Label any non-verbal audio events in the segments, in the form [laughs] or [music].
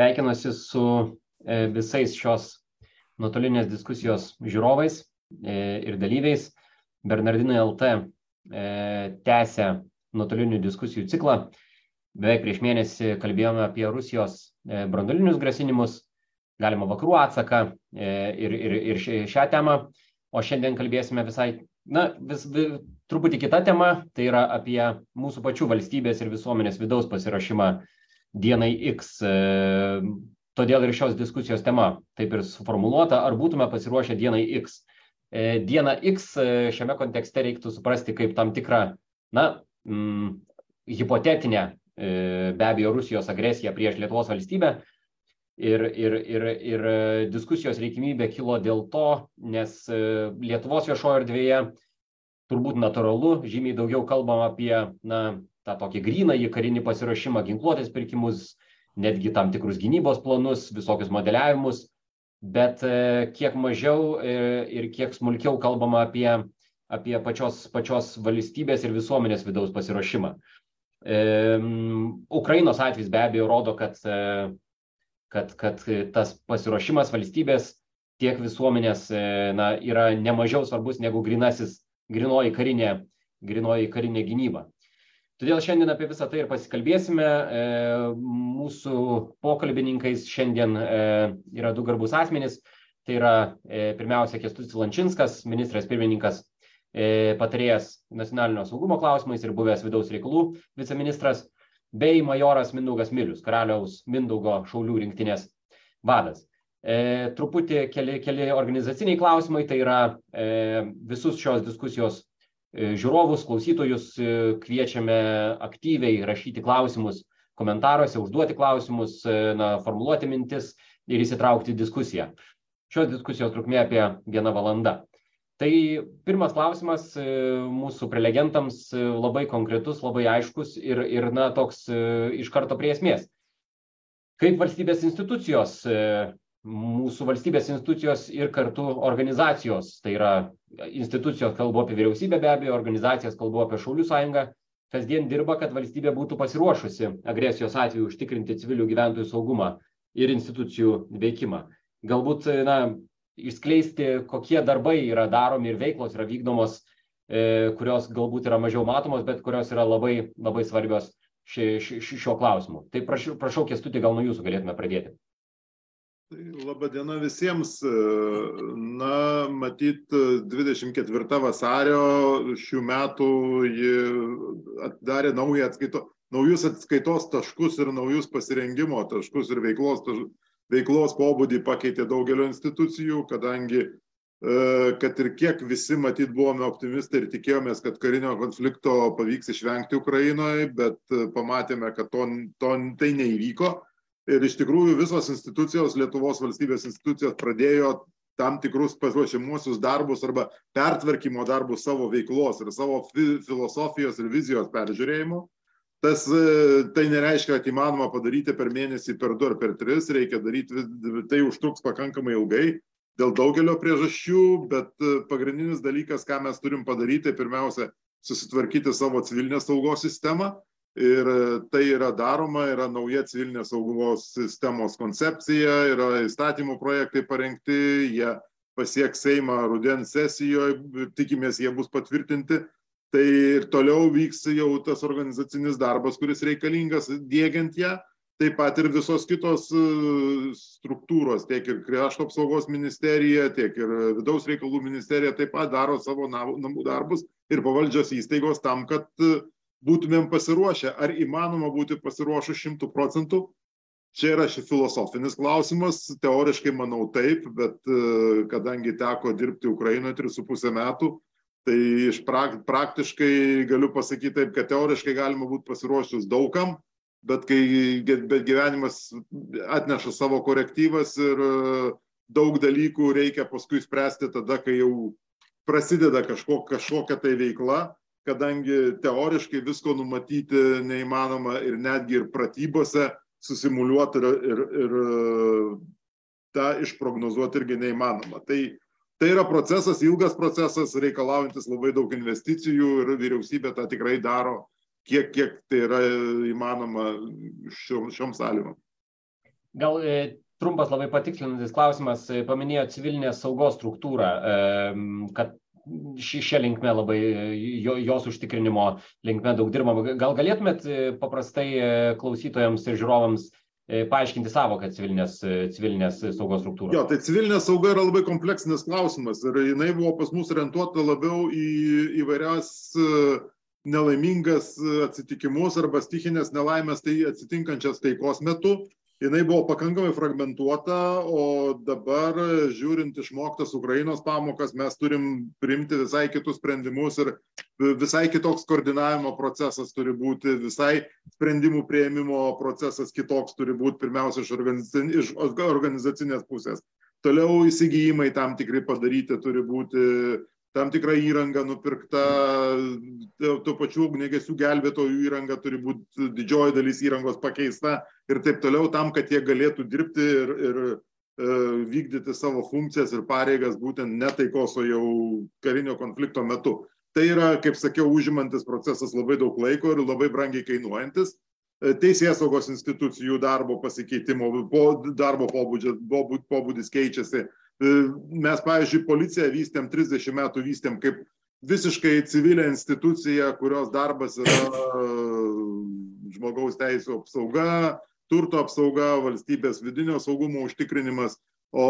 Sveikinuosi su e, visais šios nuotolinės diskusijos žiūrovais e, ir dalyviais. Bernardinai LT e, tęsia nuotolinių diskusijų ciklą. Beveik prieš mėnesį kalbėjome apie Rusijos brandolinius grasinimus, galima vakarų atsaką ir, ir, ir šią temą, o šiandien kalbėsime visai, na, vis, truputį kita tema, tai yra apie mūsų pačių valstybės ir visuomenės vidaus pasirašymą dienai X. E, todėl ir šios diskusijos tema taip ir suformuoluota, ar būtume pasiruošę dienai X. E, diena X e, šiame kontekste reiktų suprasti kaip tam tikrą, na, mm, hipotetinę be abejo Rusijos agresiją prieš Lietuvos valstybę. Ir, ir, ir, ir diskusijos reikimybė kilo dėl to, nes Lietuvos viešojo erdvėje turbūt natūralu, žymiai daugiau kalbam apie na, tą tokį grynąjį karinį pasiruošimą, ginkluotės pirkimus, netgi tam tikrus gynybos planus, visokius modeliavimus, bet e, kiek mažiau e, ir kiek smulkiau kalbama apie, apie pačios, pačios valstybės ir visuomenės vidaus pasiruošimą. E, Ukrainos atvejs be abejo rodo, kad, kad, kad tas pasiruošimas valstybės tiek visuomenės na, yra nemažiau svarbus negu grinasis, grinoji karinė, grinoji karinė gynyba. Todėl šiandien apie visą tai ir pasikalbėsime. E, mūsų pokalbininkais šiandien e, yra du garbus asmenys. Tai yra e, pirmiausia Kestutis Lančinskas, ministras pirmininkas, patarėjas nacionalinio saugumo klausimais ir buvęs vidaus reikalų viceministras, bei majoras Mindaugas Milius, karaliaus Mindaugo šaulių rinktinės vadas. E, truputį keli, keli organizaciniai klausimai, tai yra e, visus šios diskusijos žiūrovus, klausytojus e, kviečiame aktyviai rašyti klausimus komentaruose, užduoti klausimus, e, na, formuluoti mintis ir įsitraukti į diskusiją. Šios diskusijos trukmė apie vieną valandą. Tai pirmas klausimas mūsų prelegentams labai konkretus, labai aiškus ir, ir na, toks iš karto prie esmės. Kaip valstybės institucijos mūsų valstybės institucijos ir kartu organizacijos, tai yra institucijos, kalbu apie vyriausybę be abejo, organizacijas, kalbu apie Šaulių sąjungą, kasdien dirba, kad valstybė būtų pasiruošusi agresijos atveju užtikrinti civilių gyventojų saugumą ir institucijų veikimą. Galbūt, na, išskleisti, kokie darbai yra daromi ir veiklos yra vykdomos, e, kurios galbūt yra mažiau matomos, bet kurios yra labai, labai svarbios ši, ši, šiuo klausimu. Tai prašau, prašau Kestutį, gal nuo jūsų galėtume pradėti. Tai Labą dieną visiems. Na, matyt, 24 vasario šių metų ji atidarė naują atskaito, naujus atskaitos taškus ir naujus pasirengimo taškus ir veiklos, veiklos pobūdį pakeitė daugelio institucijų, kadangi e, kad ir kiek visi matyt buvome optimistai ir tikėjomės, kad karinio konflikto pavyks išvengti Ukrainoje, bet pamatėme, kad to, to, tai neįvyko ir iš tikrųjų visos institucijos, Lietuvos valstybės institucijos pradėjo tam tikrus pasiruošimuosius darbus arba pertvarkymo darbus savo veiklos ir savo filosofijos ir vizijos peržiūrėjimo. Tas e, tai nereiškia, kad įmanoma padaryti per mėnesį, per du ar per tris, reikia daryti, tai užtruks pakankamai ilgai dėl daugelio priežasčių, bet e, pagrindinis dalykas, ką mes turim padaryti, pirmiausia, susitvarkyti savo civilinės saugos sistemą, ir e, tai yra daroma, yra nauja civilinės saugumos sistemos koncepcija, yra įstatymų projektai parengti, jie pasieks Seimą rudens sesijoje, tikimės jie bus patvirtinti. Tai ir toliau vyks jau tas organizacinis darbas, kuris reikalingas dėgiant ją. Taip pat ir visos kitos e, struktūros, tiek ir krašto apsaugos ministerija, tiek ir vidaus reikalų ministerija taip pat daro savo namų darbus ir pavaldžios įstaigos tam, kad būtumėm pasiruošę. Ar įmanoma būti pasiruošus šimtų procentų? Čia yra šis filosofinis klausimas. Teoriškai manau taip, bet e, kadangi teko dirbti Ukrainoje 3,5 metų, tai iš prak praktiškai galiu pasakyti taip, kad teoriškai galima būti pasiruošus daugam, bet kai bet gyvenimas atneša savo korektyvas ir e, daug dalykų reikia paskui spręsti tada, kai jau prasideda kažko, kažkokia tai veikla, kadangi teoriškai visko numatyti neįmanoma ir netgi ir pratybose susimuliuoti ir, ir, ir tą išprognozuoti irgi neįmanoma. Tai, tai yra procesas, ilgas procesas, reikalaujantis labai daug investicijų ir vyriausybė tą tikrai daro, kiek, kiek tai yra įmanoma šiom, šiom sąlygom. gal trumpas labai patikslinantis klausimas, paminėjo civilinės saugos struktūrą, kad šia linkme labai jo, jos užtikrinimo linkme daug dirbama. Gal galėtumėt paprastai klausytojams ir žiūrovams paaiškinti savoką civilinės, civilinės saugos struktūros? Jo, tai civilinė sauga yra labai kompleksinis klausimas ir jinai buvo pas mus orientuota labiau į įvairias nelaimingas atsitikimus arba stichinės nelaimės tai atsitinkančias taikos metu jinai buvo pakankamai fragmentuota o dabar žiūrint išmoktas ukrainos pamokas mes turim priimti visai kitus sprendimus ir visai kitoks koordinavimo procesas turi būti visai sprendimų priėmimo procesas kitoks turi būt pirmiausia iš organizacin iš organizacinės pusės. Toliau įsigijimai tam tikri padaryti turi būti tam tikra įranga nupirkta, tų pačių ugnegesių gelbėtojų įranga turi būti didžioji dalis įrangos pakeista ir taip toliau, tam, kad jie galėtų dirbti ir, ir e, vykdyti savo funkcijas ir pareigas būtent netaikos, o jau karinio konflikto metu. Tai yra, kaip sakiau, užimantis procesas labai daug laiko ir labai brangiai kainuojantis. E, teisės saugos institucijų darbo pasikeitimo, darbo pobūdis, pobūdis keičiasi mes, pavyzdžiui, policiją vystėm 30 metų vystėm kaip visiškai civilę instituciją, kurios darbas yra e, žmogaus teisų apsauga, turto apsauga, valstybės vidinio saugumo užtikrinimas. O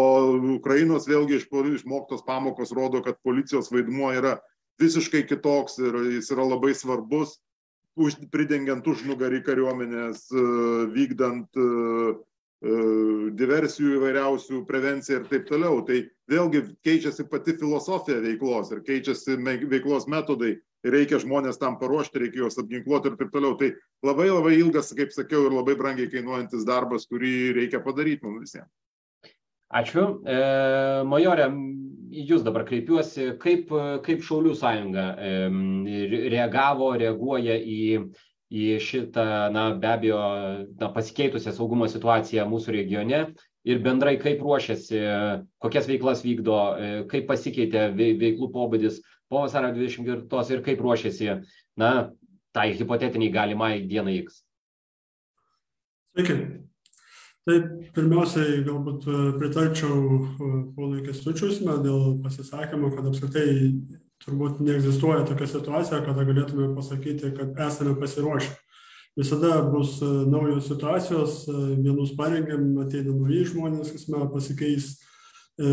Ukrainos vėlgi išmoktos pamokos rodo, kad policijos vaidmuo yra visiškai kitoks ir jis yra labai svarbus, už, pridengiant užnugarį kariuomenės, e, vykdant uh, E, diversijų įvairiausių, prevencija ir taip toliau. Tai vėlgi keičiasi pati filosofija veiklos ir keičiasi veiklos metodai. Reikia žmonės tam paruošti, reikia juos apginkluoti ir taip toliau. Tai labai labai ilgas, kaip sakiau, ir labai brangiai kainuojantis darbas, kurį reikia padaryti mums visiems. Ačiū. E, majorė, jūs dabar kreipiuosi, kaip, kaip Šaulių sąjunga e, reagavo, reaguoja į į šitą, na, be abejo, na, pasikeitusią saugumo situaciją mūsų regione ir bendrai kaip ruošiasi, kokias veiklas vykdo, e, kaip pasikeitė veiklų pobūdis po vasario 24 ir kaip ruošiasi, na, tai hipotetiniai galimai dienai X. Sveiki. Tai pirmiausiai galbūt e, pritarčiau e, ponui Kestučius dėl pasisakymo, kad apskritai turbūt neegzistuoja tokia situacija, kada galėtume pasakyti, kad esame pasiruošę. Visada bus e, naujos situacijos, e, vienus parengėm, ateina nauji žmonės, kasme pasikeis e,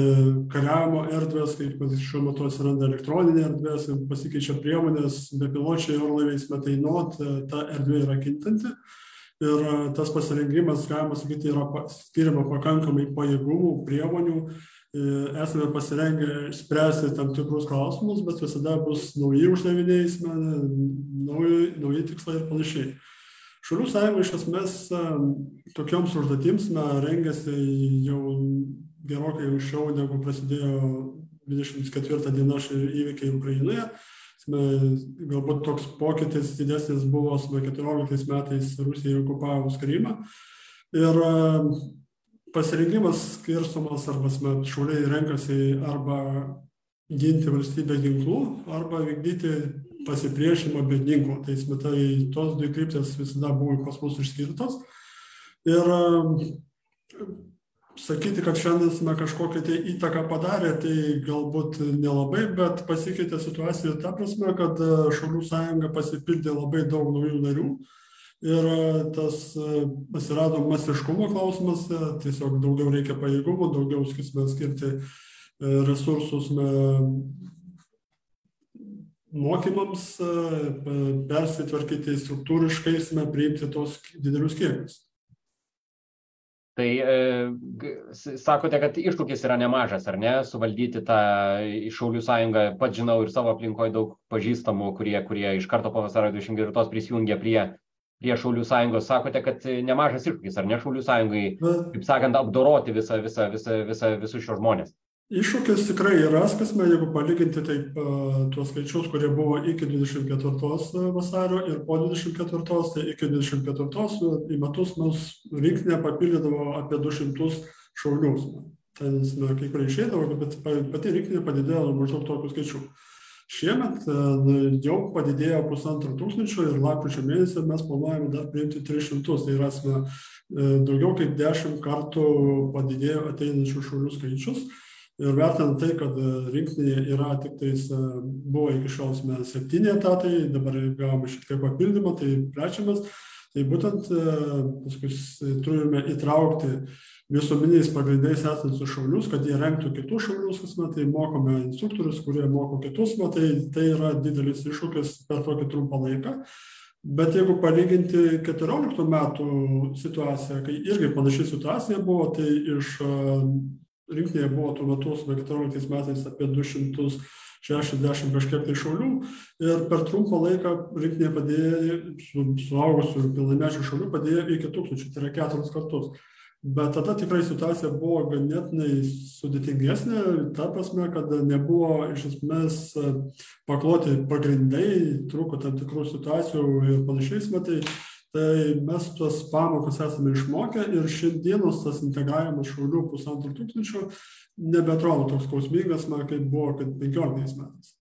kariavimo erdvės, kaip šiuo metu atsiranda elektroninė erdvės, pasikeičia priemonės, bepiločiai orlaiviais metainot, ta erdvė yra kintanti. Ir tas pasirengimas, galima sakyti, yra skiriama pakankamai pajėgumų, priemonių, esame pasirengę spręsti tam tikrus klausimus, bet visada bus nauji uždaviniai, nauji, nauji tikslai ir panašiai. Šalių sąjunga iš esmės e, tokioms užduotims na, rengiasi jau gerokai anksčiau, negu prasidėjo 24 diena įvykiai Ukrainoje. Galbūt toks pokytis didesnis buvo 14 metais Rusijai okupavus Krymą. Ir pasirengimas skirstomas arba šauliai renkasi arba ginti valstybę ginklų arba vykdyti pasipriešinimą be ginklų. Tai, tai tos dvi kryptis visada buvo pas mus išskirtos. Ir sakyti, kad šiandien mes kažkokią tai įtaką padarė, tai galbūt nelabai, bet pasikeitė situacija ta prasme, kad Šaulių sąjunga pasipildė labai daug naujų narių ir e, tas e, atsirado masiškumo klausimas, e, tiesiog daugiau reikia pajėgumų, daugiau skirtume skirti resursus mokymams, persitvarkyti struktūriškai, priimti tos didelius kiekius. Tai sakote, kad iššūkis yra nemažas, ar ne, suvaldyti tą Šaulių sąjungą, pat žinau ir savo aplinkoje daug pažįstamų, kurie, kurie iš karto po vasario 24 prisijungė prie prie Šaulių sąjungos. Sakote, kad nemažas iššūkis, ar ne Šaulių sąjungai, kaip sakant, apdoroti visą, visą, visą, visą, visus šios žmonės? Iššūkis tikrai yra, kasme, jeigu palyginti taip tuos skaičius, kurie buvo iki 24 vasario ir po 24, tai iki 24 į metus mūsų rinktinė papildydavo apie 200 šaulius. Tai kai kurie išėdavo, bet pati rinktinė padidėjo maždaug tokių skaičių. Šiemet jau padidėjo pusantro tūkstančio ir lapkričio mėnesį mes planuojame dar priimti 300, tai rasime daugiau kaip 10 kartų padidėjo ateinančių šaulių skaičius. Ir vertinant tai, kad rinktinėje yra tik tais, buvo iki šiol septyni etatai, dabar gavome šiek tiek papildymą, tai plečiamas. Tai būtent paskui turime įtraukti visuomeniais pagrindais esančius šaulius, kad jie renktų kitus šaulius kasmet, tai mokome instruktorius, kurie moko kitus, bet tai, tai yra didelis iššūkis per tokį trumpą laiką. Bet jeigu palyginti 14 metų situaciją, kai irgi panaši situacija buvo, tai iš rinktinėje buvo tuo metu, 14 metais apie 260 kažkiek tai šaulių ir per trumpą laiką rinktinė padėjo, su suaugusių ir pilnamečių šaulių padėjo iki tūkstančių, tai yra keturis kartus. Bet tada tikrai situacija buvo ganėtinai sudėtingesnė, ta prasme, kad nebuvo iš esmės pakloti pagrindai, trūko tam tikrų situacijų ir panašiais metai. Tai mes tuos pamokas esame išmokę ir šiandienos tas integravimas šaulių pusantro tūkstančio nebetrodo toks skausmingas, man kaip buvo, kad 15 metais.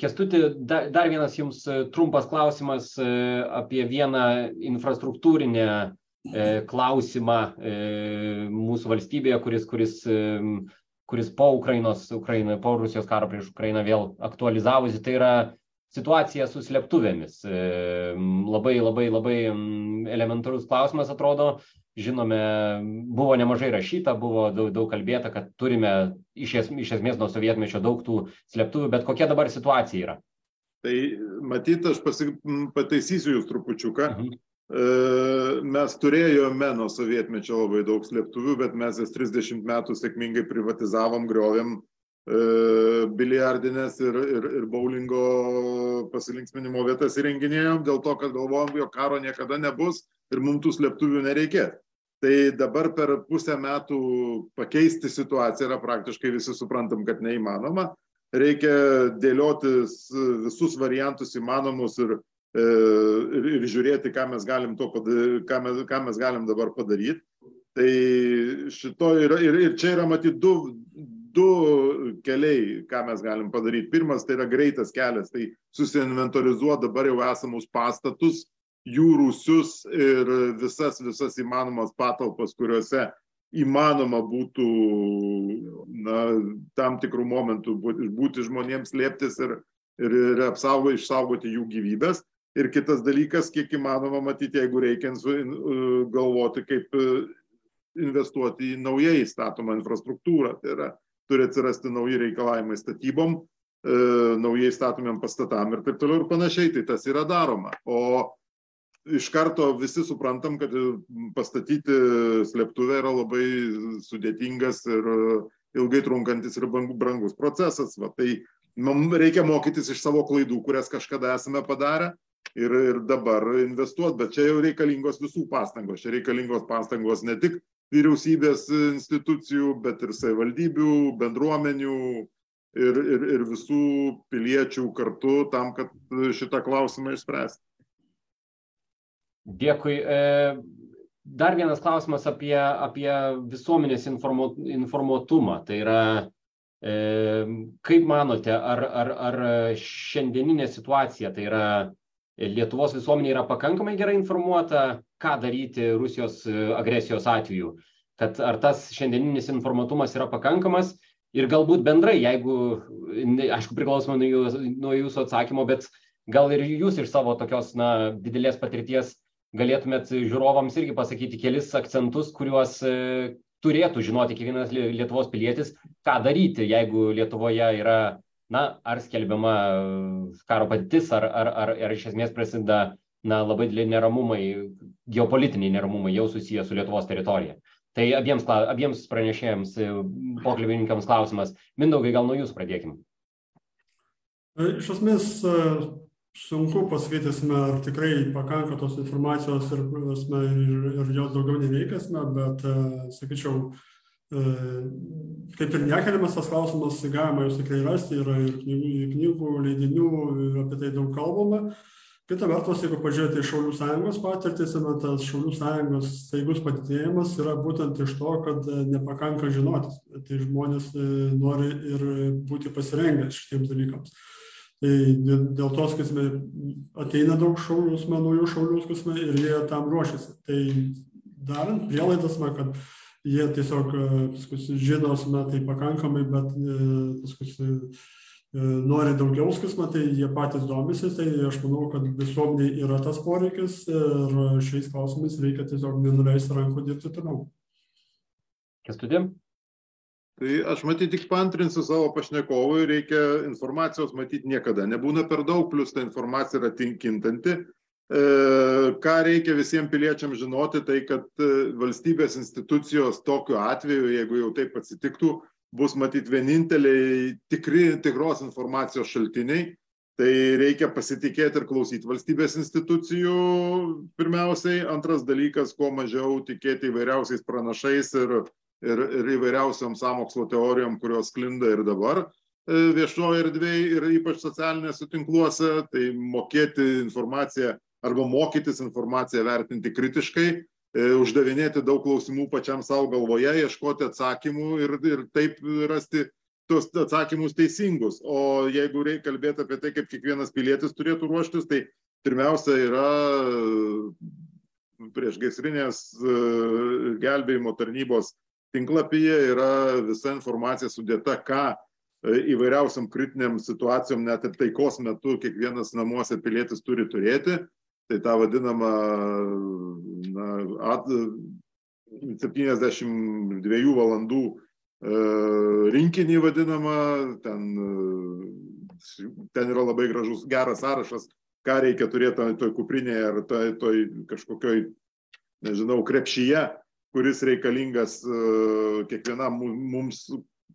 Kestuti, dar vienas jums trumpas klausimas apie vieną infrastruktūrinę klausimą mūsų valstybėje, kuris, kuris, kuris po Ukrainos, Ukraina, po Rusijos karo prieš Ukrainą vėl aktualizavosi, tai yra situacija su slėptuvėmis. Labai, labai, labai elementarus klausimas atrodo. Žinome, buvo nemažai rašyta, buvo daug, daug kalbėta, kad turime iš, es, iš esmės nuo sovietmečio daug tų slėptuvių, bet kokia dabar situacija yra? Tai matyt, aš pasi, pataisysiu jūs trupučiuką. Mhm. Mes turėjome nuo sovietmečio labai daug slėptuvių, bet mes jas 30 metų sėkmingai privatizavom, griovėm biliardinės ir, ir, ir bowlingo pasilinksminimo vietas įrenginėjom dėl to, kad galvojom, jog karo niekada nebus ir mums tų slėptuvių nereikės. Tai dabar per pusę metų pakeisti situaciją yra praktiškai visi suprantam, kad neįmanoma. Reikia dėliotis visus variantus įmanomus ir, ir, ir žiūrėti, ką mes galim, padaryti, ką mes, ką mes galim dabar padaryti. Tai šito yra, ir, ir čia yra matyti du, du keliai, ką mes galim padaryti. Pirmas tai yra greitas kelias, tai susiinventorizuoti dabar jau esamus pastatus, jų rūsius ir visas, visas įmanomas patalpas, kuriuose įmanoma būtų na, tam tikrų momentų būti, žmonėms lieptis ir, ir, ir apsaugoti, išsaugoti jų gyvybės. Ir kitas dalykas, kiek įmanoma matyti, jeigu reikia galvoti, kaip investuoti į naujai statomą infrastruktūrą. Tai yra turi atsirasti nauji reikalavimai statybom, e, naujai statomiem pastatam ir taip toliau ir panašiai, tai tas yra daroma. O iš karto visi suprantam, kad pastatyti slėptuvę yra labai sudėtingas ir ilgai trunkantis ir brangus procesas. Va, tai mums reikia mokytis iš savo klaidų, kurias kažkada esame padarę ir, ir dabar investuoti, bet čia jau reikalingos visų pastangos. Čia reikalingos pastangos ne tik vyriausybės institucijų, bet ir savivaldybių, bendruomenių ir, ir, ir visų piliečių kartu tam, kad šitą klausimą išspręsti. Dėkui. E, dar vienas klausimas apie, apie visuomenės informu, informuotumą. Tai yra, e, kaip manote, ar, ar, ar šiandieninė situacija, tai yra Lietuvos visuomenė yra pakankamai gerai informuota, ką daryti Rusijos e, agresijos atveju. Kad ar tas šiandieninis informatumas yra pakankamas ir galbūt bendrai, jeigu, aišku, priklausomai nuo, jūs, nuo jūsų atsakymo, bet gal ir jūs iš savo tokios na, didelės patirties galėtumėt žiūrovams irgi pasakyti kelis akcentus, kuriuos e, turėtų žinoti kiekvienas Lietuvos pilietis, ką daryti, jeigu Lietuvoje yra na, ar skelbiama karo padėtis, ar, ar, ar, ar iš esmės prasideda na, labai dideli neramumai, geopolitiniai neramumai jau susiję su Lietuvos teritorija. Tai abiems, abiems pranešėjams, pokalbininkams klausimas. Mindaugai, gal nuo jūsų pradėkime. Iš esmės, sunku pasakyti, ar tikrai pakanka tos informacijos ir, ir, ir jos daugiau nereikėsime, bet, sakyčiau, kaip ir nekeliamas tas klausimas, galima jūs tikrai rasti, yra ir knygų, knygų leidinių, apie tai daug kalbama, kita vertus jeigu pažiūrėti į šaulių sąjungos patirtis tas šaulių sąjungos staigus padidėjimas yra būtent iš to kad nepakanka žinoti tai žmonės e, nori ir būti pasirengę šitiems dalykams. Tai dėl to sakysime ateina daug šaulių naujų šaulių sakysime ir jie tam ruošiasi. Tai darant prielaidas na kad jie tiesiog paskui žino na tai pakankamai bet paskui E, nori daugiau skismo, tai jie patys domisi, tai aš manau, kad visuomeniai yra tas poreikis ir šiais klausimais reikia tiesiog nenuleisti rankų dirbti toliau. Kestudim? Tai aš matyti tik pantrinsiu savo pašnekovui, reikia informacijos matyti niekada. Nebūna per daug, plus ta informacija yra tinkintanti. E, ką reikia visiems piliečiams žinoti, tai kad e, valstybės institucijos tokiu atveju, jeigu jau taip atsitiktų, bus matyt vieninteliai tikri tikros informacijos šaltiniai. Tai reikia pasitikėti ir klausyti valstybės institucijų pirmiausiai. Antras dalykas kuo mažiau tikėti įvairiausiais pranašais ir ir ir įvairiausiom sąmokslo teorijom kurios sklinda ir dabar e, viešojoj erdvėj ir ypač socialiniuose tinkluose tai mokėti informaciją arba mokytis informaciją vertinti kritiškai E, uždavinėti daug klausimų pačiam savo galvoje, ieškoti atsakymų ir, ir taip rasti tuos atsakymus teisingus. O jeigu reikia kalbėti apie tai, kaip kiekvienas pilietis turėtų ruoštis, tai pirmiausia yra prieš gaisrinės e, gelbėjimo tarnybos tinklapyje yra visa informacija sudėta, ką e, įvairiausiam kritiniam situacijom, net ir taikos metu kiekvienas namuose pilietis turi turėti tai tą vadinamą na, at, 72 valandų e, rinkinį vadinamą, ten, e, ten yra labai gražus, geras sąrašas, ką reikia turėti toj kuprinėje ar toj, toj kažkokioj, nežinau, krepšyje, kuris reikalingas e, kiekvienam mums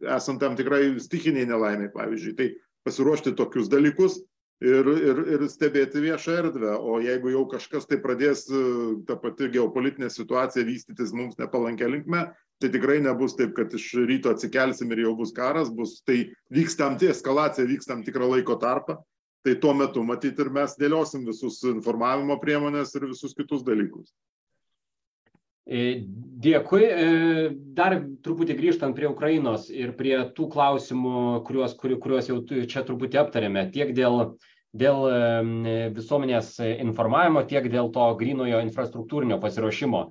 esant tam tikrai stikiniai nelaimiai, pavyzdžiui. Tai pasiruošti tokius dalykus ir, ir, ir stebėti viešą erdvę. O jeigu jau kažkas tai pradės e, ta pati geopolitinė situacija vystytis mums nepalankia linkme, tai tikrai nebus taip, kad iš ryto atsikelsim ir jau bus karas, bus tai vyks tam, tai eskalacija vyks tam tikrą laiko tarpą. Tai tuo metu matyti ir mes dėliosim visus informavimo priemonės ir visus kitus dalykus. E, dėkui. E, dar truputį grįžtant prie Ukrainos ir prie tų klausimų, kuriuos, kuriuos jau čia truputį aptarėme, tiek dėl, dėl visuomenės informavimo, tiek dėl to grinojo infrastruktūrinio pasiruošimo.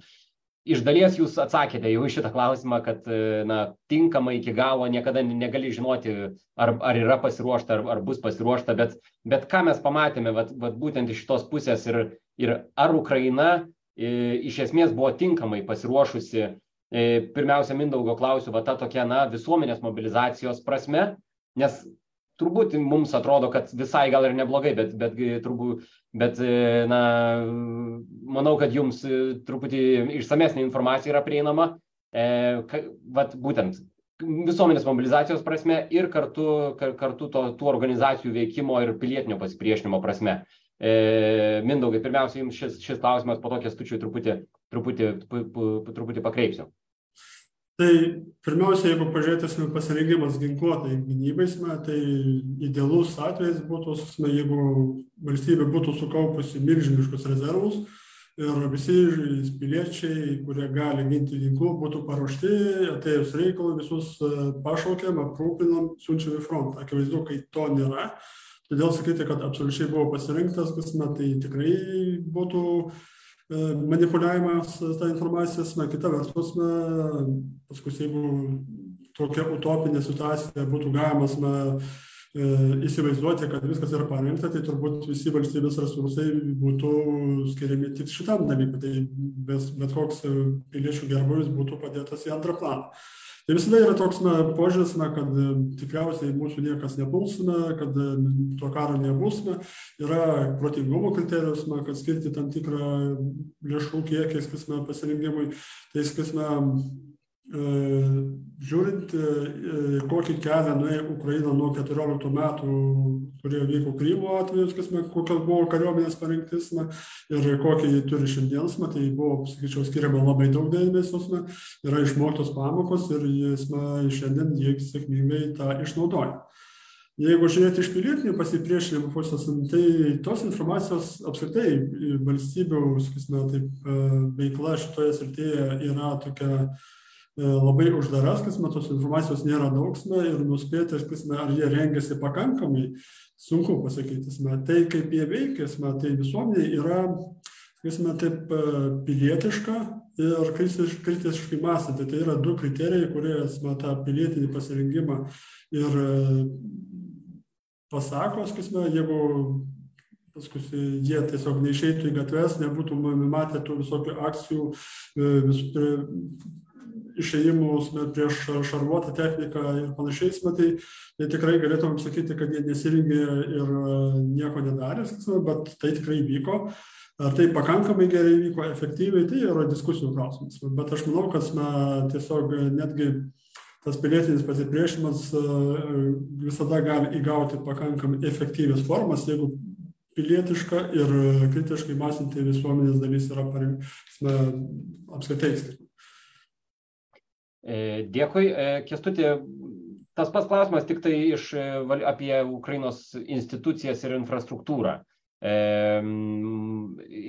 Iš dalies jūs atsakėte jau šitą klausimą, kad e, na, tinkamai iki galo niekada negali žinoti, ar, ar yra pasiruošta, ar, ar bus pasiruošta, bet, bet ką mes pamatėme, vat, vat būtent iš šitos pusės ir, ir ar Ukraina iš esmės buvo tinkamai pasiruošusi, e, pirmiausia, Mindaugo klausiu, va ta tokia, na, visuomenės mobilizacijos prasme, nes turbūt mums atrodo, kad visai gal ir neblogai, bet, bet turbūt, bet, e, na, manau, kad jums e, truputį išsamesnė informacija yra prieinama, e, vat būtent visuomenės mobilizacijos prasme ir kartu, kartu to, tų organizacijų veikimo ir pilietinio pasipriešinimo prasme. E, Mindaugai, pirmiausia, jums šis, šis klausimas, po to kestučiui truputį, truputį, truputį pakreipsiu. Tai pirmiausia, jeigu pažiūrėtume pasirengimas ginkluotai gynybai, tai idealus atvejas būtų, jeigu valstybė būtų sukaupusi milžiniškus rezervus ir visi piliečiai, kurie gali ginti ginklų, būtų paruošti, atėjus reikalui visus pašaukiam, aprūpinam, siunčiam į frontą. Akivaizdu, kai to nėra, Todėl sakyti, kad absoliučiai buvo pasirinktas, kas na, tai tikrai būtų e, manipuliavimas tą informaciją, na, kita vertus, na, paskui jeigu tokia utopinė situacija būtų galimas, na, e, įsivaizduoti, kad viskas yra parengta, tai turbūt visi valstybės resursai būtų skiriami tik šitam dalykui, tai bet, bet koks piliečių gerbuvis būtų padėtas į antrą planą. Tai visada yra toks na, požiūris, na, kad e, tikriausiai mūsų niekas nepuls, na, kad e, to karo nebus. Na, yra protingumo kriterijus, na, kad skirti tam tikrą lėšų kiekį, sakysime, pasirinkimui. Tai, sakysime, E, žiūrint, e, kokį kelią nuėjo Ukraina nuo 14 metų, kurie vyko Krymo atvejus, kas, kokia buvo kariuomenės parengtis ir kokį jį turi šiandien, tai buvo, sakyčiau, skiriama labai daug dėmesio, yra išmoktos pamokos ir jis šiandien jie sėkmingai tą išnaudoja. Jeigu žiūrėti iš pilietinių pasipriešinimo pusės, tai tos informacijos apskritai valstybių, sakysime, taip, e, veikla šitoje srityje yra tokia e, labai uždara, sakysime, tos informacijos nėra daug, ir nuspėti, sakysime, ar jie rengiasi pakankamai, sunku pasakyti. Tai kaip jie veikia, tai visuomenė yra, sakysime, taip e, pilietiška ir kritiškai mąstanti. Tai yra du kriterijai, kurie, sakysime, tą pilietinį pasirinkimą ir pasako, sakysime, jeigu paskui jie tiesiog neišeitų į gatves, nebūtų matę tų visokių akcijų, e, visų išėjimų prieš šarvuotą techniką ir panašiai, tai, tai tikrai galėtumėm sakyti, kad jie nesirinkė ir e, nieko nedarė, bet tai tikrai vyko. Ar tai pakankamai gerai vyko, efektyviai, tai yra diskusijų klausimas. Bet aš manau, kad na, tiesiog netgi tas pilietinis pasipriešinimas e, visada gali įgauti pakankamai efektyvias formas, jeigu pilietiška ir kritiškai mąstanti visuomenės dalis yra apskritai dėkui. E, Kestutė, tas pats klausimas tik tai iš, apie Ukrainos institucijas ir infrastruktūrą. E,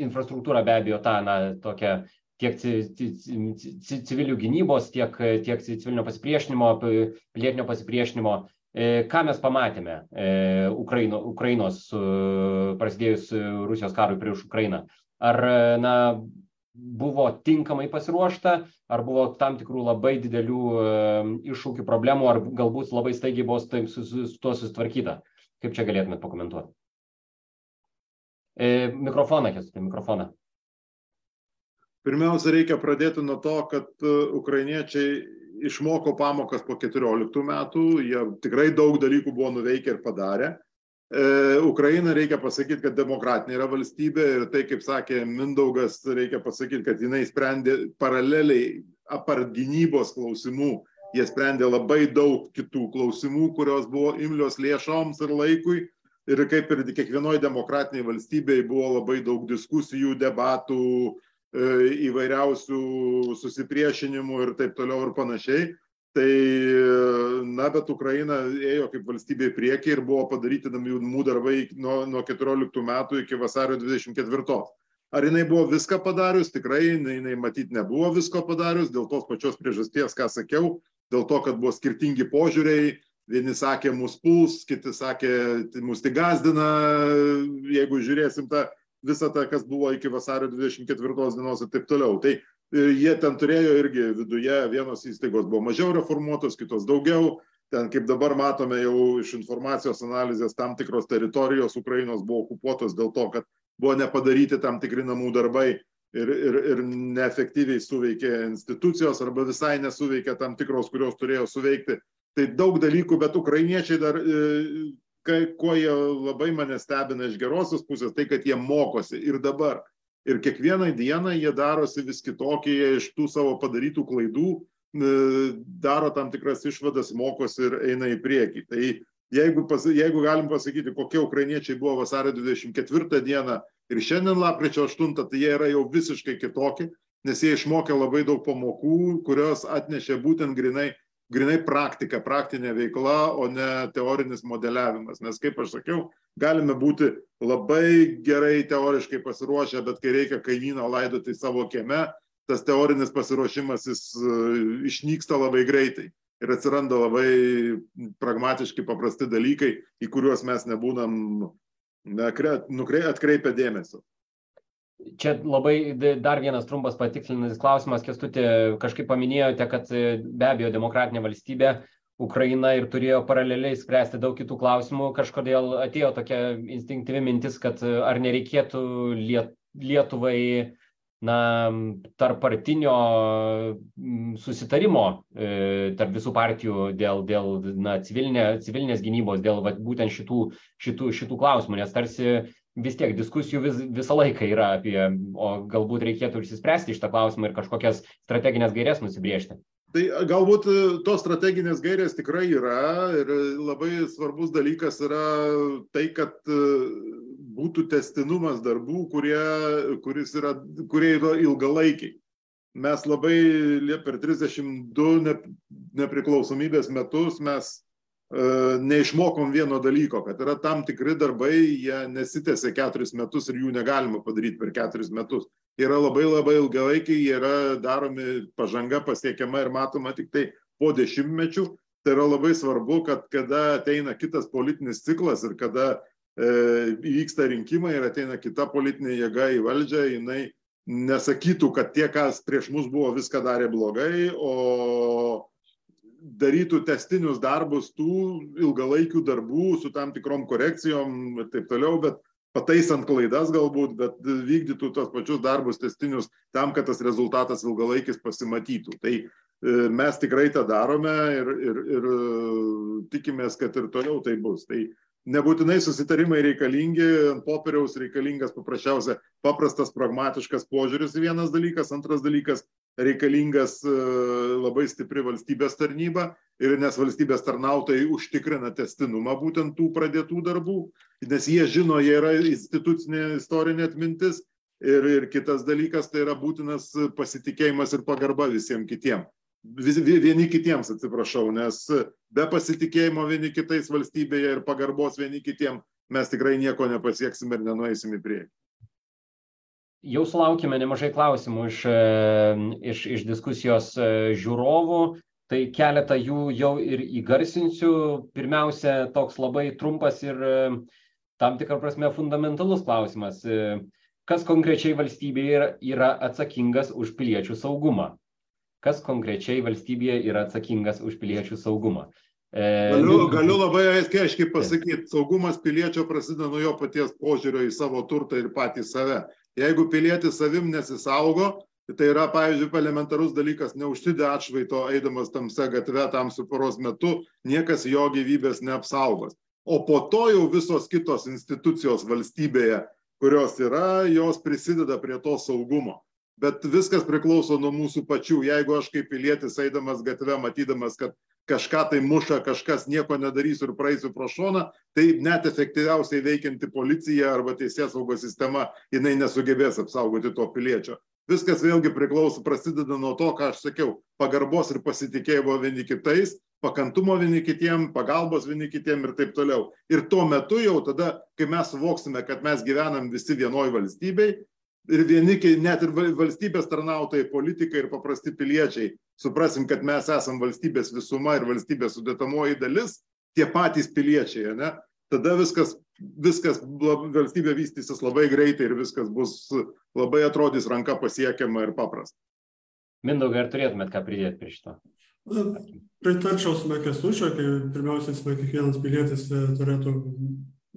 infrastruktūra be abejo tą, na, tokią tiek civilių gynybos, tiek, tiek civilinio pasipriešinimo, pilietinio pasipriešinimo. E, ką mes pamatėme e, Ukraino, Ukrainos prasidėjus Rusijos karui prieš Ukrainą? Ar na, buvo tinkamai pasiruošta, ar buvo tam tikrų labai didelių e, iššūkių problemų, ar galbūt labai staigiai buvo su, su, su tuo susitvarkyta? Kaip čia galėtumėt pakomentuoti? Mikrofoną, Kestutė, mikrofoną. Pirmiausia, reikia pradėti nuo to, kad e, ukrainiečiai išmoko pamokas po 14 metų, jie tikrai daug dalykų buvo nuveikę ir padarę. E, Ukraina, reikia pasakyti, kad demokratinė yra valstybė ir tai, kaip sakė Mindaugas, reikia pasakyti, kad jinai sprendė paraleliai apart gynybos klausimų, jie sprendė labai daug kitų klausimų, kurios buvo imlios lėšoms ir laikui. Ir kaip ir kiekvienoje demokratinėje valstybėje buvo labai daug diskusijų, debatų, E, įvairiausių susipriešinimų ir taip toliau ir panašiai. Tai, na, bet Ukraina ėjo kaip valstybė į priekį ir buvo padaryti namų darbai nuo, nuo 14 metų iki vasario 24. Ar jinai buvo viską padarius? Tikrai jinai, jinai matyt nebuvo visko padarius, dėl tos pačios priežasties, ką sakiau, dėl to, kad buvo skirtingi požiūriai, vieni sakė mus puls, kiti sakė mus tik gazdina, jeigu žiūrėsim tą visą tą, kas buvo iki vasario 24 dienos ir taip toliau. Tai jie ten turėjo irgi viduje, vienos įstaigos buvo mažiau reformuotos, kitos daugiau. Ten, kaip dabar matome jau iš informacijos analizės, tam tikros teritorijos Ukrainos buvo okupuotos dėl to, kad buvo nepadaryti tam tikri namų darbai ir, ir, ir neefektyviai suveikė institucijos arba visai nesuveikė tam tikros, kurios turėjo suveikti. Tai daug dalykų, bet ukrainiečiai dar e, kai, kuo jie labai mane stebina iš gerosios pusės, tai kad jie mokosi ir dabar. Ir kiekvieną dieną jie darosi vis kitokie iš tų savo padarytų klaidų, daro tam tikras išvadas, mokosi ir eina į priekį. Tai jeigu, pas, jeigu galim pasakyti, kokie ukrainiečiai buvo vasario 24 dieną ir šiandien lapkričio 8, tai jie yra jau visiškai kitokie, nes jie išmokė labai daug pamokų, kurios atnešė būtent grinai grinai praktika, praktinė veikla, o ne teorinis modeliavimas. Nes, kaip aš sakiau, galime būti labai gerai teoriškai pasiruošę, bet kai reikia kaimyną laidoti savo kieme, tas teorinis pasiruošimas jis e, išnyksta labai greitai. Ir atsiranda labai pragmatiški paprasti dalykai, į kuriuos mes nebūnam atkreipę dėmesio. Čia labai dar vienas trumpas patikslinantis klausimas, Kestutė, kažkaip paminėjote, kad e, be abejo demokratinė valstybė Ukraina ir turėjo paraleliai spręsti daug kitų klausimų. Kažkodėl atėjo tokia instinktyvi mintis, kad e, ar nereikėtų Lietuvai na, tarp partinio susitarimo e, tarp visų partijų dėl, dėl na, civilinė, civilinės gynybos, dėl va, būtent šitų, šitų, šitų klausimų, nes tarsi vis tiek diskusijų vis, visą laiką yra apie, o galbūt reikėtų išsispręsti šitą klausimą ir kažkokias strateginės gairias nusibriežti. Tai galbūt e, tos strateginės gairės tikrai yra ir labai svarbus dalykas yra tai, kad e, būtų testinumas darbų, kurie, yra, kurie yra ilgalaikiai. Mes labai per 32 nepriklausomybės metus mes neišmokom vieno dalyko, kad yra tam tikri darbai, jie nesitėse keturis metus ir jų negalima padaryti per keturis metus. Yra labai labai ilgalaikiai, yra daromi pažanga pasiekiama ir matoma tik tai po dešimtmečių. Tai yra labai svarbu, kad kada ateina kitas politinis ciklas ir kada e, įvyksta rinkimai ir ateina kita politinė jėga į valdžią, jinai nesakytų, kad tie, kas prieš mus buvo, viską darė blogai, o darytų testinius darbus tų ilgalaikių darbų su tam tikrom korekcijom ir taip toliau, bet pataisant klaidas galbūt, bet vykdytų tos pačius darbus testinius tam, kad tas rezultatas ilgalaikis pasimatytų. Tai e, mes tikrai tą darome ir, ir, ir e, tikimės, kad ir toliau tai bus. Tai nebūtinai susitarimai reikalingi, ant popieriaus reikalingas paprasčiausia paprastas, pragmatiškas požiūris vienas dalykas, antras dalykas reikalingas e, labai stipri valstybės tarnyba ir nes valstybės tarnautojai užtikrina testinumą būtent tų pradėtų darbų, nes jie žino, jie yra institucinė istorinė atmintis ir, ir kitas dalykas tai yra būtinas pasitikėjimas ir pagarba visiems kitiems. Vieni kitiems, atsiprašau, nes be pasitikėjimo vieni kitais valstybėje ir pagarbos vieni kitiems mes tikrai nieko nepasieksim ir nenueisim į priekį jau sulaukime nemažai klausimų iš, e, iš, iš diskusijos e, žiūrovų, tai keletą jų jau ir įgarsinsiu. Pirmiausia, toks labai trumpas ir e, tam tikrą prasme fundamentalus klausimas. Kas konkrečiai valstybėje yra, yra atsakingas už piliečių saugumą? Kas konkrečiai valstybėje yra atsakingas už piliečių saugumą? Galiu, galiu labai aiškiai pasakyti, saugumas piliečio prasideda nuo jo paties požiūrio į savo turtą ir patį save. Jeigu pilietis savim nesisaugo, tai yra, pavyzdžiui, elementarus dalykas, neužsidė atšvaito eidamas tamse gatve tamsių poros metu, niekas jo gyvybės neapsaugos. O po to jau visos kitos institucijos valstybėje, kurios yra, jos prisideda prie to saugumo. Bet viskas priklauso nuo mūsų pačių. Jeigu aš kaip pilietis eidamas gatve, matydamas, kad kažką tai muša, kažkas nieko nedarysiu ir praeisiu pro šoną, tai net efektyviausiai veikianti policija arba teisės saugos sistema, jinai nesugebės apsaugoti to piliečio. Viskas vėlgi priklauso, prasideda nuo to, ką aš sakiau, pagarbos ir pasitikėjimo vieni kitais, pakantumo vieni kitiem, pagalbos vieni kitiem ir taip toliau. Ir tuo metu jau tada, kai mes suvoksime, kad mes gyvenam visi vienoj valstybei, ir vieni, net ir valstybės tarnautojai, politikai ir paprasti piliečiai, suprasim, kad mes esam valstybės visuma ir valstybės sudėtamoji dalis, tie patys piliečiai, ne? tada viskas, viskas valstybė vystysis labai greitai ir viskas bus labai atrodys ranka pasiekiama ir paprasta. Mindaugai, ar turėtumėt ką pridėti prie šito? Pritarčiau smekestučio, kai pirmiausiai kiekvienas pilietis e, turėtų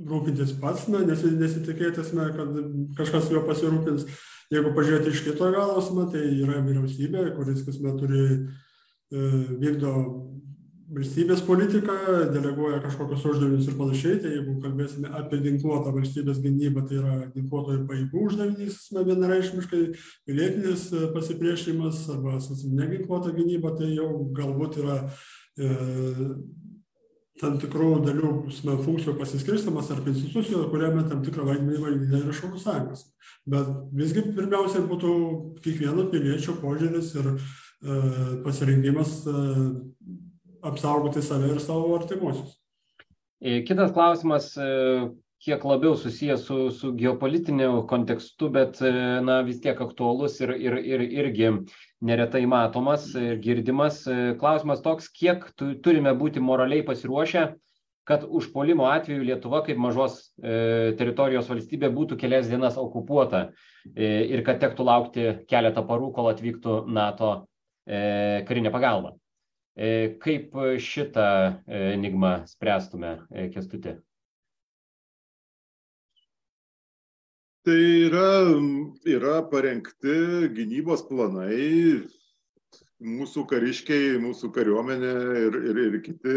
rūpintis pats, na, nesitikėtisime, kad kažkas jo pasirūpins. Jeigu pažiūrėti iš kito galos, na, tai yra vyriausybė, kuris kasmet turi e, vykdo valstybės politiką, deleguoja kažkokius uždavinius ir panašiai. Tai jeigu kalbėsime apie ginkluotą valstybės gynybą, tai yra ginkluotojų pajėgų uždavinys, na, vienareišmiškai pilietinis e, pasipriešinimas arba, neginkluota gynyba, tai jau galbūt yra e, tam tikrų dalių funkcijų pasiskirstimas tarp institucijų, kuriame tam tikrą vaidmenį vaidina ir šaulių sąjungos. Bet visgi pirmiausia būtų kiekvieno piliečio požiūris ir e, pasirinkimas e, apsaugoti save ir savo artimuosius. E, kitas klausimas, e, kiek labiau susijęs su, su geopolitiniu kontekstu, bet e, na, vis tiek aktuolus ir, ir, ir irgi neretai matomas ir girdimas. Klausimas toks, kiek turime būti moraliai pasiruošę, kad užpolimo atveju Lietuva kaip mažos e, teritorijos valstybė būtų kelias dienas okupuota e, ir kad tektų laukti keletą parų, kol atvyktų NATO e, karinė pagalba. E, kaip šitą enigmą spręstume, e, Kestutė? Tai yra, yra parengti gynybos planai, mūsų kariškiai, mūsų kariuomenė ir, ir, ir kiti,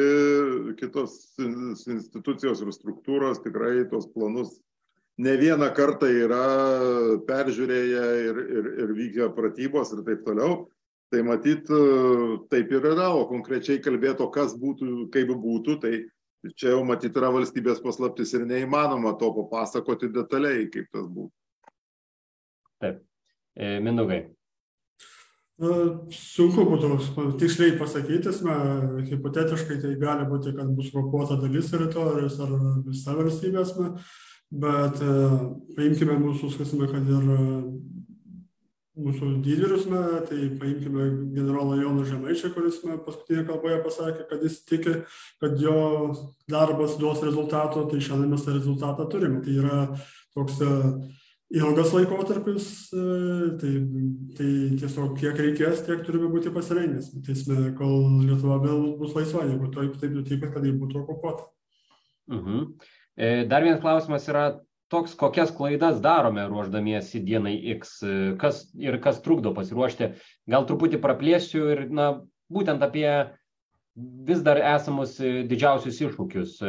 kitos institucijos ir struktūros tikrai tos planus ne vieną kartą yra peržiūrėję ir, ir, ir vykę pratybos ir taip toliau. Tai matyt, taip ir yra, o konkrečiai kalbėto, kas būtų, kaip būtų, tai čia jau matyt yra valstybės paslaptis ir neįmanoma to papasakoti detaliai, kaip tas būtų. Taip. E, Mindaugai. Sunku būtų tiksliai pasakyti, hipotetiškai tai gali būti, kad bus rokuota dalis teritorijos ar visa valstybės, bet paimkime mūsų, sakysime, kad ir mūsų lyderius, tai paimkime generolą Joną Žemaičią, kuris paskutinėje kalboje pasakė, kad jis tiki, kad jo darbas duos rezultato, tai šiandien mes tą rezultatą turime. Tai yra toks ilgas laikotarpis, tai, tai tiesiog kiek reikės, tiek turime būti pasirengęs. Teisme, kol Lietuva vėl bus laisva, jeigu taip, taip nutikės, kad jį būtų okupuota. Mhm. Dar vienas klausimas yra toks, kokias klaidas darome ruoždamiesi dienai X, kas ir kas trukdo pasiruošti. Gal truputį praplėsiu ir, na, būtent apie vis dar esamus didžiausius iššūkius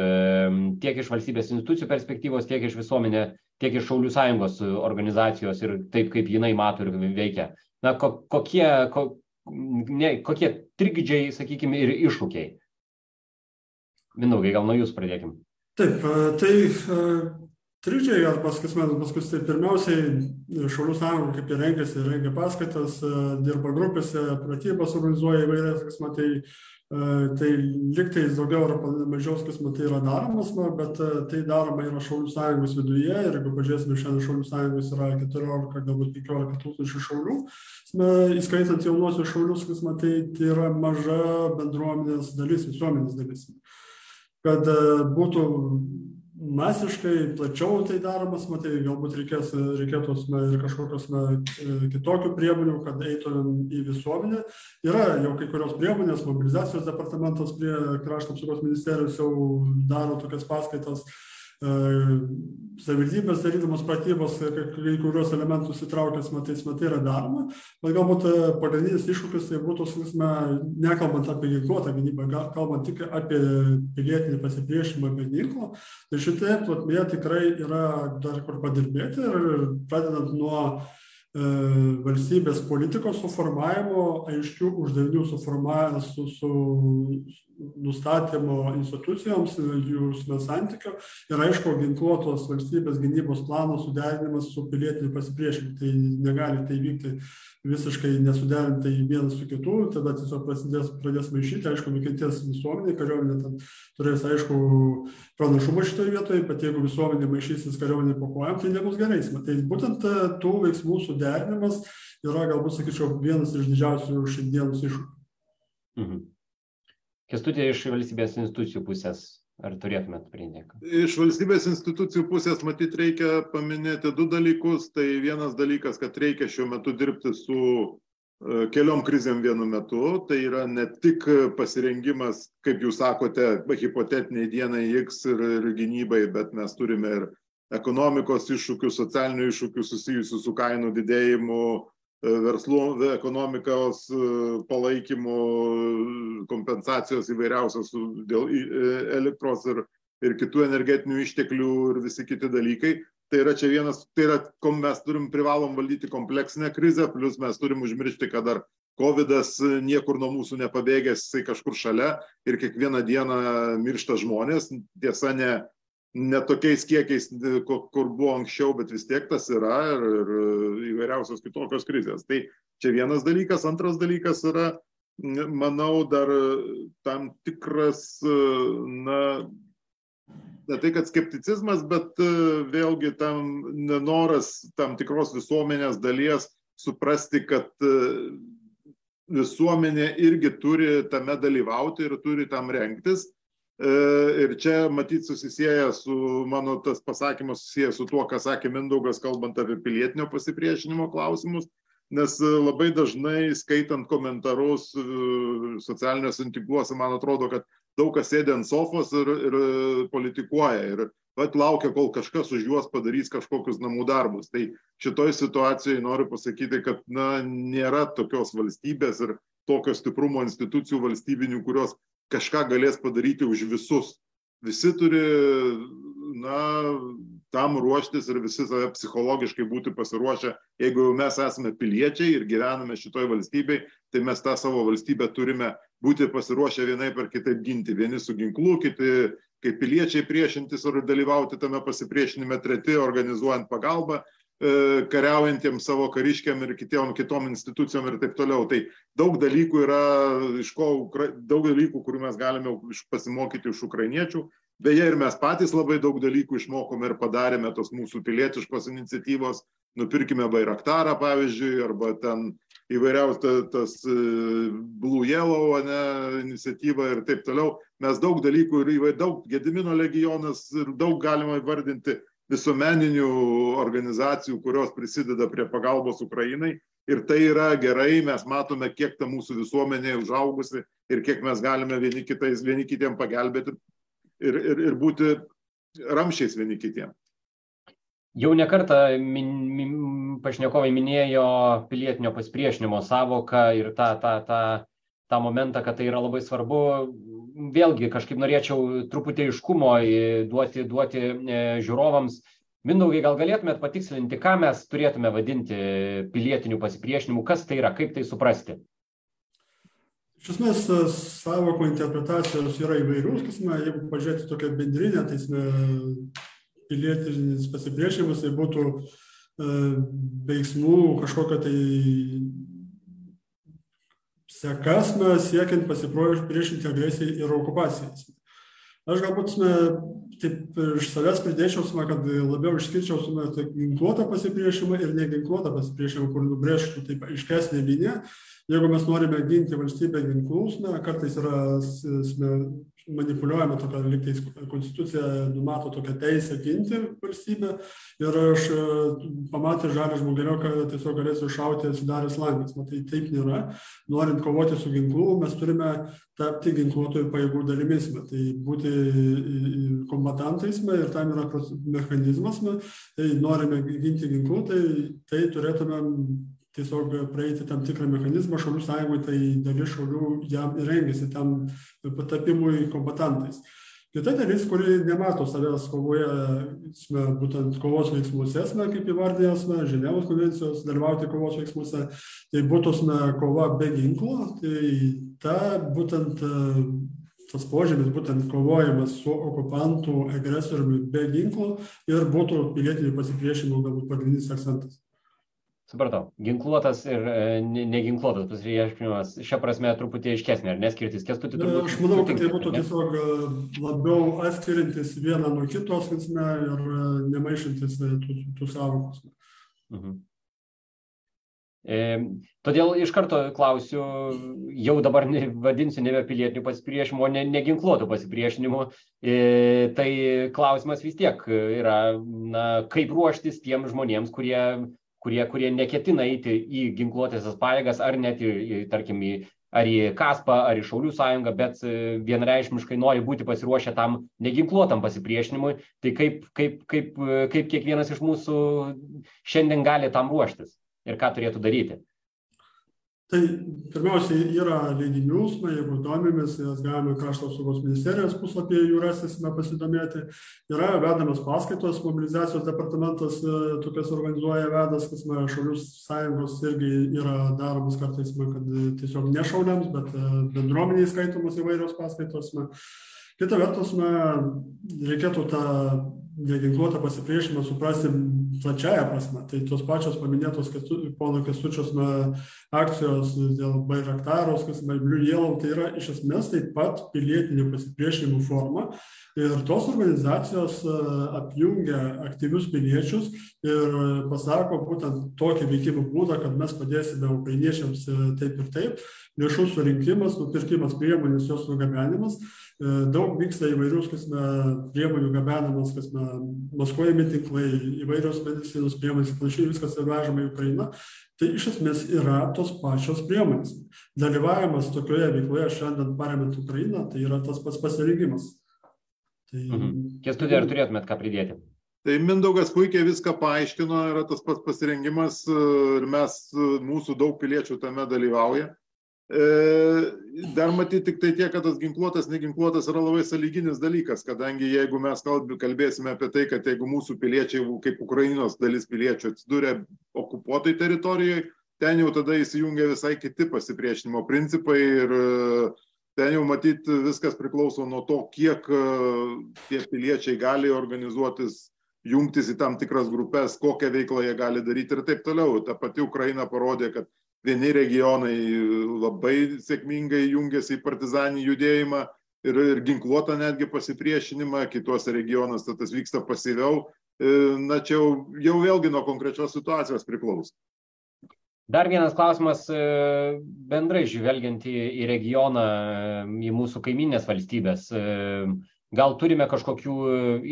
tiek iš valstybės institucijų perspektyvos, tiek iš visuomenė, tiek iš Šaulių sąjungos organizacijos ir taip, kaip jinai mato ir veikia. Na, kokie, ko, ne, kokie trikdžiai, sakykime, ir iššūkiai. Mindaugai, gal nuo jūs pradėkim. Taip, tai trikdžiai arba sakysime paskui tai pirmiausiai šaulių sąjunga kaip ir rengiasi rengia paskaitas dirba grupėse pratybas organizuoja įvairias sakysime tai tai lygtais daugiau ar mažiau sakysime tai yra daromas na bet tai daroma yra šaulių sąjungos viduje ir jeigu pažiūrėsime šiandien šaulių sąjungos yra keturiolika galbūt penkiolika tūkstančių šaulių na įskaitant jaunuosius šaulius sakysime tai tai yra maža bendruomenės dalis visuomenės dalis. Kad būtų masiškai plačiau tai daromas, matai, galbūt reikės, reikėtų na, ir kažkokios na, kitokių priemonių, kad eitumėm į visuomenę. Yra jau kai kurios priemonės, mobilizacijos departamentas prie krašto apsaugos ministerijos jau daro tokias paskaitas, savivaldybės darydamos pratybos, kai kuriuos elementus įtraukęs, matys, matai, yra daroma, bet galbūt pagrindinis iššūkis tai būtų, sakysime, nekalbant apie ginkluotą gynybą, kalbant tik apie pilietinį pasipriešinimą be ginklo, tai šitoje plotmėje tikrai yra dar kur padirbėti ir pradedant nuo valstybės politikos suformavimo, aiškių uždavinių suformavimo, su, su nustatymo institucijoms, jų santykio ir aišku, ginkluotos valstybės gynybos plano suderinimas su pilietiniu pasipriešinimu. Tai negali tai vykti visiškai nesuderintai vienas su kitu, tada tiesiog prasidės, pradės maišyti, aišku, nukentės visuomenė, kariuomenė ten turės, aišku, pranašumą šitoje vietoje, bet jeigu visuomenė maišysis kariuomenė po kojam, tai nebus gerai. Tai būtent tų veiksmų suderinimas yra, galbūt, sakyčiau, vienas iš didžiausių šiandienos iššūkių. Mhm. Kestutė iš valstybės institucijų pusės Ar turėtumėt pridėti? Iš valstybės institucijų pusės matyti reikia paminėti du dalykus. Tai vienas dalykas, kad reikia šiuo metu dirbti su keliom krizėm vienu metu. Tai yra ne tik pasirengimas, kaip jūs sakote, hipotetiniai dienai X ir, ir gynybai, bet mes turime ir ekonomikos iššūkių, socialinių iššūkių susijusių su kainų didėjimu, verslų ekonomikos palaikymo, kompensacijos įvairiausios dėl elektros ir, ir kitų energetinių išteklių ir visi kiti dalykai. Tai yra čia vienas, tai yra, mes turim privalom valdyti kompleksinę krizę, plus mes turim užmiršti, kad dar COVID niekur nuo mūsų nepabėgęs, jisai kažkur šalia ir kiekvieną dieną miršta žmonės. Tiesa, ne, ne tokiais kiekiais, kur buvo anksčiau, bet vis tiek tas yra ir, ir įvairiausios kitokios krizės. Tai čia vienas dalykas. Antras dalykas yra, manau, dar tam tikras, na, ne tai, kad skepticizmas, bet vėlgi tam nenoras tam tikros visuomenės dalies suprasti, kad visuomenė irgi turi tame dalyvauti ir turi tam renktis Ir čia matyt susisieja su mano tas pasakymas, susijęs su tuo, ką sakė Mindaugas, kalbant apie pilietinio pasipriešinimo klausimus, nes labai dažnai skaitant komentarus socialiniuose tinkluose, man atrodo, kad daug kas sėdė ant sofos ir, ir politikuoja ir pat laukia, kol kažkas už juos padarys kažkokius namų darbus. Tai šitoj situacijoje noriu pasakyti, kad na, nėra tokios valstybės ir tokio stiprumo institucijų valstybinių, kurios kažką galės padaryti už visus. Visi turi, na, tam ruoštis ir visi save psichologiškai būti pasiruošę. Jeigu mes esame piliečiai ir gyvename šitoj valstybei, tai mes tą savo valstybę turime būti pasiruošę vienai per kitaip ginti. Vieni su ginklu, kiti kaip piliečiai priešintis ir dalyvauti tame pasipriešinime, treti organizuojant pagalbą kariaujantiems savo kariškiam ir kitiem, kitom institucijom ir taip toliau. Tai daug dalykų yra, iš ko, daug dalykų, kurių mes galime pasimokyti iš ukrainiečių. Beje, ir mes patys labai daug dalykų išmokome ir padarėme tos mūsų pilietiškos iniciatyvos. Nupirkime Bairaktarą, pavyzdžiui, arba ten įvairiausias tas e, Blue Yellow ne, iniciatyva ir taip toliau. Mes daug dalykų ir daug Gedimino legionas ir daug galima įvardinti visuomeninių organizacijų, kurios prisideda prie pagalbos Ukrainai. Ir tai yra gerai, mes matome, kiek ta mūsų visuomenė užaugusi ir kiek mes galime vieni, kitais, vieni kitiem pagelbėti ir, ir, ir būti ramšiais vieni kitiem. Jau nekartą min, min, pašnekovai minėjo pilietinio pasipriešinimo savoką ir tą, tą, tą, tą momentą, kad tai yra labai svarbu. Vėlgi kažkaip norėčiau truputį iškumo duoti, duoti e, žiūrovams. Mindaugai, gal galėtumėt patikslinti, ką mes turėtume vadinti pilietiniu pasipriešinimu, kas tai yra, kaip tai suprasti? Iš esmės, savokų interpretacijos yra įvairius, kas, na, jeigu pažiūrėti tokią bendrinę, tai pilietinis pasipriešinimas tai būtų e, veiksmų kažkokia tai sekas siekiant pasipriešinti agresijai ir okupacijai. Aš galbūt taip iš savęs pridėčiau, kad labiau išskirčiau tai ginkluotą pasipriešinimą ir neginkluotą pasipriešinimą, kur nubrėžtų taip aiškesnė linija. Jeigu mes norime ginti valstybę ginklus, na, kartais yra manipuliuojama tokia, lygtais konstitucija numato tokią teisę ginti valstybę ir aš e, pamatęs žalį žmogeliuką tiesiog galėsiu šauti atsidaręs langas. Matai, taip nėra. Norint kovoti su ginklu, mes turime tapti ginkluotojų pajėgų dalimis, tai būti kombatantais ir tam yra mechanizmas, tai norime ginti ginklų, tai, tai turėtume tiesiog praeiti tam tikrą mechanizmą šaulių sąjungoj, tai dalis šaulių jam rengėsi tam patapimui kombatantais. Kita dalis, kuri nemato savęs kovoje, sme, būtent kovos veiksmuose, sme, kaip įvardėjęsme, Ženevos konvencijos dalyvauti kovos veiksmuose, tai būtų sme, kova be ginklo, tai ta būtent tas požymis, būtent kovojimas su okupantų agresoriumi be ginklo ir būtų pilietinių pasipriešinimų galbūt pagrindinis akcentas. Supratau. Ginkluotas ir e, neginkluotas pasipriešinimas šią prasme truputį aiškesnė, ar neskirtis kestutį turbūt? Aš manau, kad tai būtų tiesiog e, labiau atskirintis vieną nuo kitos veiksme ir e, nemaišantis tų, tų savokos. Mhm. Todėl iš karto klausiu, jau dabar vadinsiu nebe pilietiniu pasipriešinimu, ne, neginkluotų pasipriešinimu. E, tai klausimas vis tiek yra, na, kaip ruoštis tiem žmonėms, kurie kurie, kurie neketina eiti į ginkluotėsias pajėgas ar net į, tarkim, į, ar į Kaspą, ar į Šaulių sąjungą, bet e, vienreišmiškai nori būti pasiruošę tam neginkluotam pasipriešinimui, tai kaip, kaip, kaip, kaip kiekvienas iš mūsų šiandien gali tam ruoštis ir ką turėtų daryti. Tai pirmiausiai yra leidinių, na, jeigu domimės, jas galime krašto apsaugos ministerijos puslapyje jų rasime pasidomėti. Yra vedamas paskaitos, mobilizacijos departamentas e, tokias organizuoja vedas, kas man šaulių sąjungos irgi yra daromas kartais, man, kad tiesiog ne šauliams, bet e, bendruomeniai skaitomos įvairios paskaitos. Man. Kita vertus, man, reikėtų tą neginkluotą pasipriešinimą suprasti plačiaja prasme. Tai tos pačios paminėtos pono Kestučios akcijos dėl Bairaktaros, kas Blue Yellow, tai yra iš esmės taip pat pilietinio pasipriešinimo forma. Ir tos organizacijos e, apjungia aktyvius piliečius ir pasako būtent tokį veikimo būdą, kad mes padėsime ukrainiečiams e, taip ir taip, lėšų surinkimas, nupirkimas priemonės, jos nugabenimas E, daug vyksta įvairius, kas priemonių gabenamas, kas maskuojami tinklai, įvairios medicinos priemonės, panašiai viskas yra vežama į Ukrainą. Tai iš esmės yra tos pačios priemonės. Dalyvavimas tokioje veikloje šiandien paremant Ukrainą, tai yra tas pats pasirinkimas. Tai... Mhm. Kestudė, ar turėtumėt ką pridėti? Tai Mindaugas puikiai viską paaiškino, yra tas pats pasirengimas ir mes, mūsų daug piliečių tame dalyvauja. E, dar matyti tik tai tiek, kad tas ginkluotas, neginkluotas yra labai saliginis dalykas, kadangi jeigu mes kalbėsime apie tai, kad jeigu mūsų piliečiai, kaip Ukrainos dalis piliečių atsidūrė okupuotai teritorijoje, ten jau tada įsijungia visai kiti pasipriešinimo principai ir e, ten jau matyti viskas priklauso nuo to, kiek e, tie piliečiai gali organizuotis jungtis į tam tikras grupės, kokią veiklą jie gali daryti ir taip toliau. Ta pati Ukraina parodė, kad vieni regionai labai sėkmingai jungiasi į partizanį judėjimą ir, ir ginkluotą netgi pasipriešinimą, kitose regionuose tas vyksta pasyviau. E, na, čia jau, jau vėlgi nuo konkrečios situacijos priklauso. Dar vienas klausimas e, bendrai žvelgiant į, į regioną, į mūsų kaiminės valstybės. E, gal turime kažkokių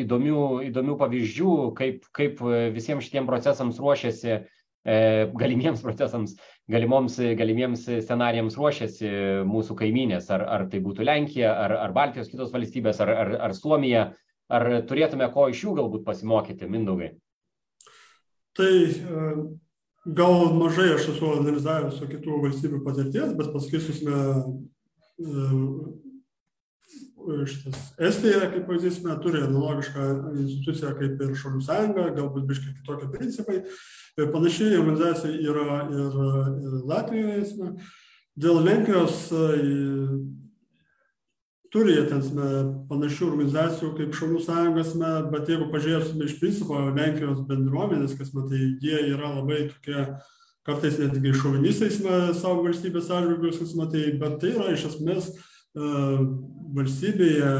įdomių, įdomių pavyzdžių, kaip, kaip visiems šitiem procesams ruošiasi, galimiems procesams, galimoms, galimiems scenarijams ruošiasi mūsų kaiminės, ar, ar tai būtų Lenkija, ar, ar Baltijos kitos valstybės, ar, ar, ar Suomija, ar turėtume ko iš jų galbūt pasimokyti, Mindaugai? Tai gal mažai aš esu analizavęs su kitų valstybių patirties, bet pasakysiu, šitas Estija, kaip pavyzdys, turi analogišką instituciją kaip ir Šalių sąjunga, galbūt biškai kitokie principai. Panašiai organizacija yra ir, ir Latvijoje. Dėl Lenkijos turi jie ten panašių organizacijų kaip Šaulių sąjungos, bet jeigu pažiūrėsime iš principo Lenkijos bendruomenės, kas matai, jie yra labai tokie kartais netgi šovinistais savo valstybės atžvilgius, kas matai, bet tai yra iš esmės valstybėje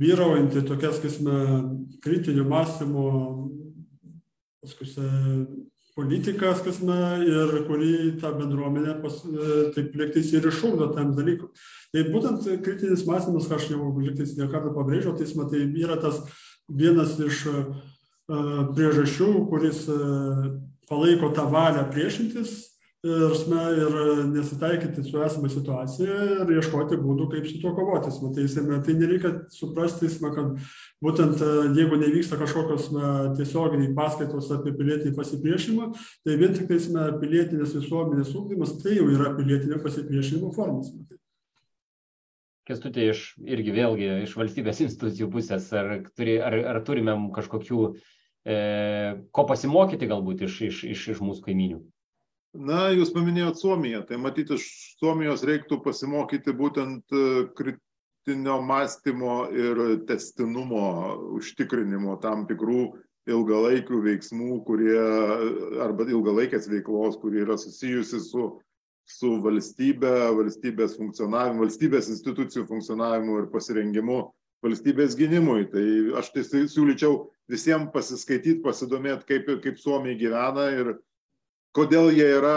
vyraujanti tokia, sakysime, kritinio mąstymo, paskui politika, sakysime, ir kurį tą bendruomenę pas, taip lėktis ir išugdo tam dalykui. Tai būtent kritinis mąstymas, ką aš jau liktais ne kartą pabrėžiau, tai matai, yra tas vienas iš priežasčių, kuris palaiko tą valią priešintis ir, ir nesitaikyti su esama situacija ir ieškoti būdų, kaip su tuo kovoti. Tai, tai nereikia suprasti, kad būtent jeigu nevyksta kažkokios tiesioginiai paskaitos apie pilietinį pasipriešinimą, tai vien tik tai pilietinės visuomenės ūkdymas tai jau yra pilietinio pasipriešinimo formas. Kestutė iš irgi vėlgi iš valstybės institucijų pusės, ar, turi, ar, ar turime kažkokių, e, ko pasimokyti galbūt iš, iš, iš, iš mūsų kaiminių? Na, jūs paminėjot Suomiją, tai matyti iš Suomijos reiktų pasimokyti būtent e, kritinio mąstymo ir testinumo užtikrinimo tam tikrų ilgalaikių veiksmų, kurie arba ilgalaikės veiklos, kurie yra susijusi su su valstybe, valstybės funkcionavimu, valstybės institucijų funkcionavimu ir pasirengimu valstybės gynimui. Tai aš tai siūlyčiau visiems pasiskaityti, pasidomėti, kaip, kaip Suomija gyvena ir kodėl jie yra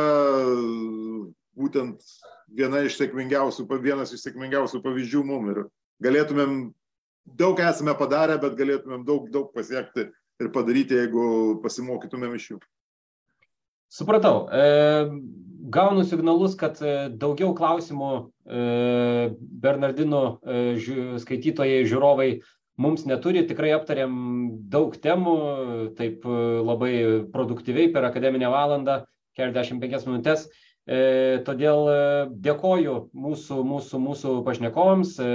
būtent viena iš sėkmingiausių, vienas iš sėkmingiausių pavyzdžių mum. Ir galėtumėm, daug esame padarę, bet galėtumėm daug, daug pasiekti ir padaryti, jeigu pasimokytumėm iš jų. Supratau. E, gaunu signalus, kad e, daugiau klausimų e, Bernardinų e, skaitytojai, žiūrovai mums neturi. Tikrai aptarėm daug temų, taip e, labai produktyviai per akademinę valandą, 45 minutės. E, todėl e, dėkoju mūsų, mūsų, mūsų pašnekovams, e,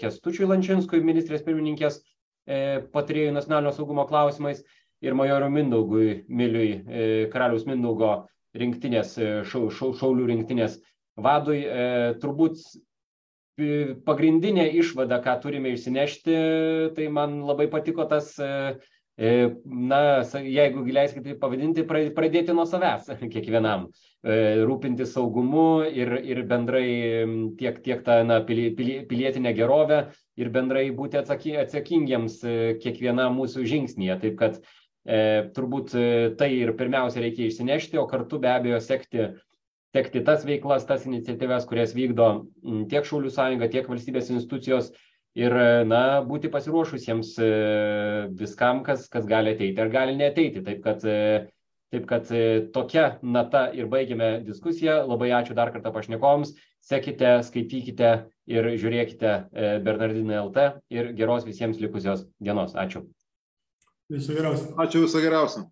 Kestučiui Lančinskui, ministrės pirmininkės e, patarėjų nacionalinio saugumo klausimais ir majorui Mindaugui Miliui, e, karaliaus Mindaugo rinktinės, e, šau, šau, šaulių rinktinės vadui. E, turbūt pagrindinė išvada, ką turime išsinešti, tai man labai patiko tas, na, jeigu leiskite tai pavadinti, pradėti nuo savęs [laughs] kiekvienam, rūpinti saugumu ir, ir bendrai tiek, tiek tą na, pilietinę gerovę ir bendrai būti atsakingiems kiekvienam mūsų žingsnėje. Taip kad e, turbūt e, tai ir pirmiausia reikia išsinešti, o kartu be abejo sekti, sekti tas veiklas, tas iniciatyvas, kurias vykdo tiek Šaulių sąjunga, tiek valstybės institucijos ir e, na, būti pasiruošusiems e, viskam, kas, kas gali ateiti ar gali neteiti. Taip kad, taip kad tokia nata ir baigėme diskusiją. Labai ačiū dar kartą pašnekovams. Sekite, skaitykite ir žiūrėkite Bernardinai LT ir geros visiems likusios dienos. Ačiū. Viso geriausio. Ačiū viso geriausio.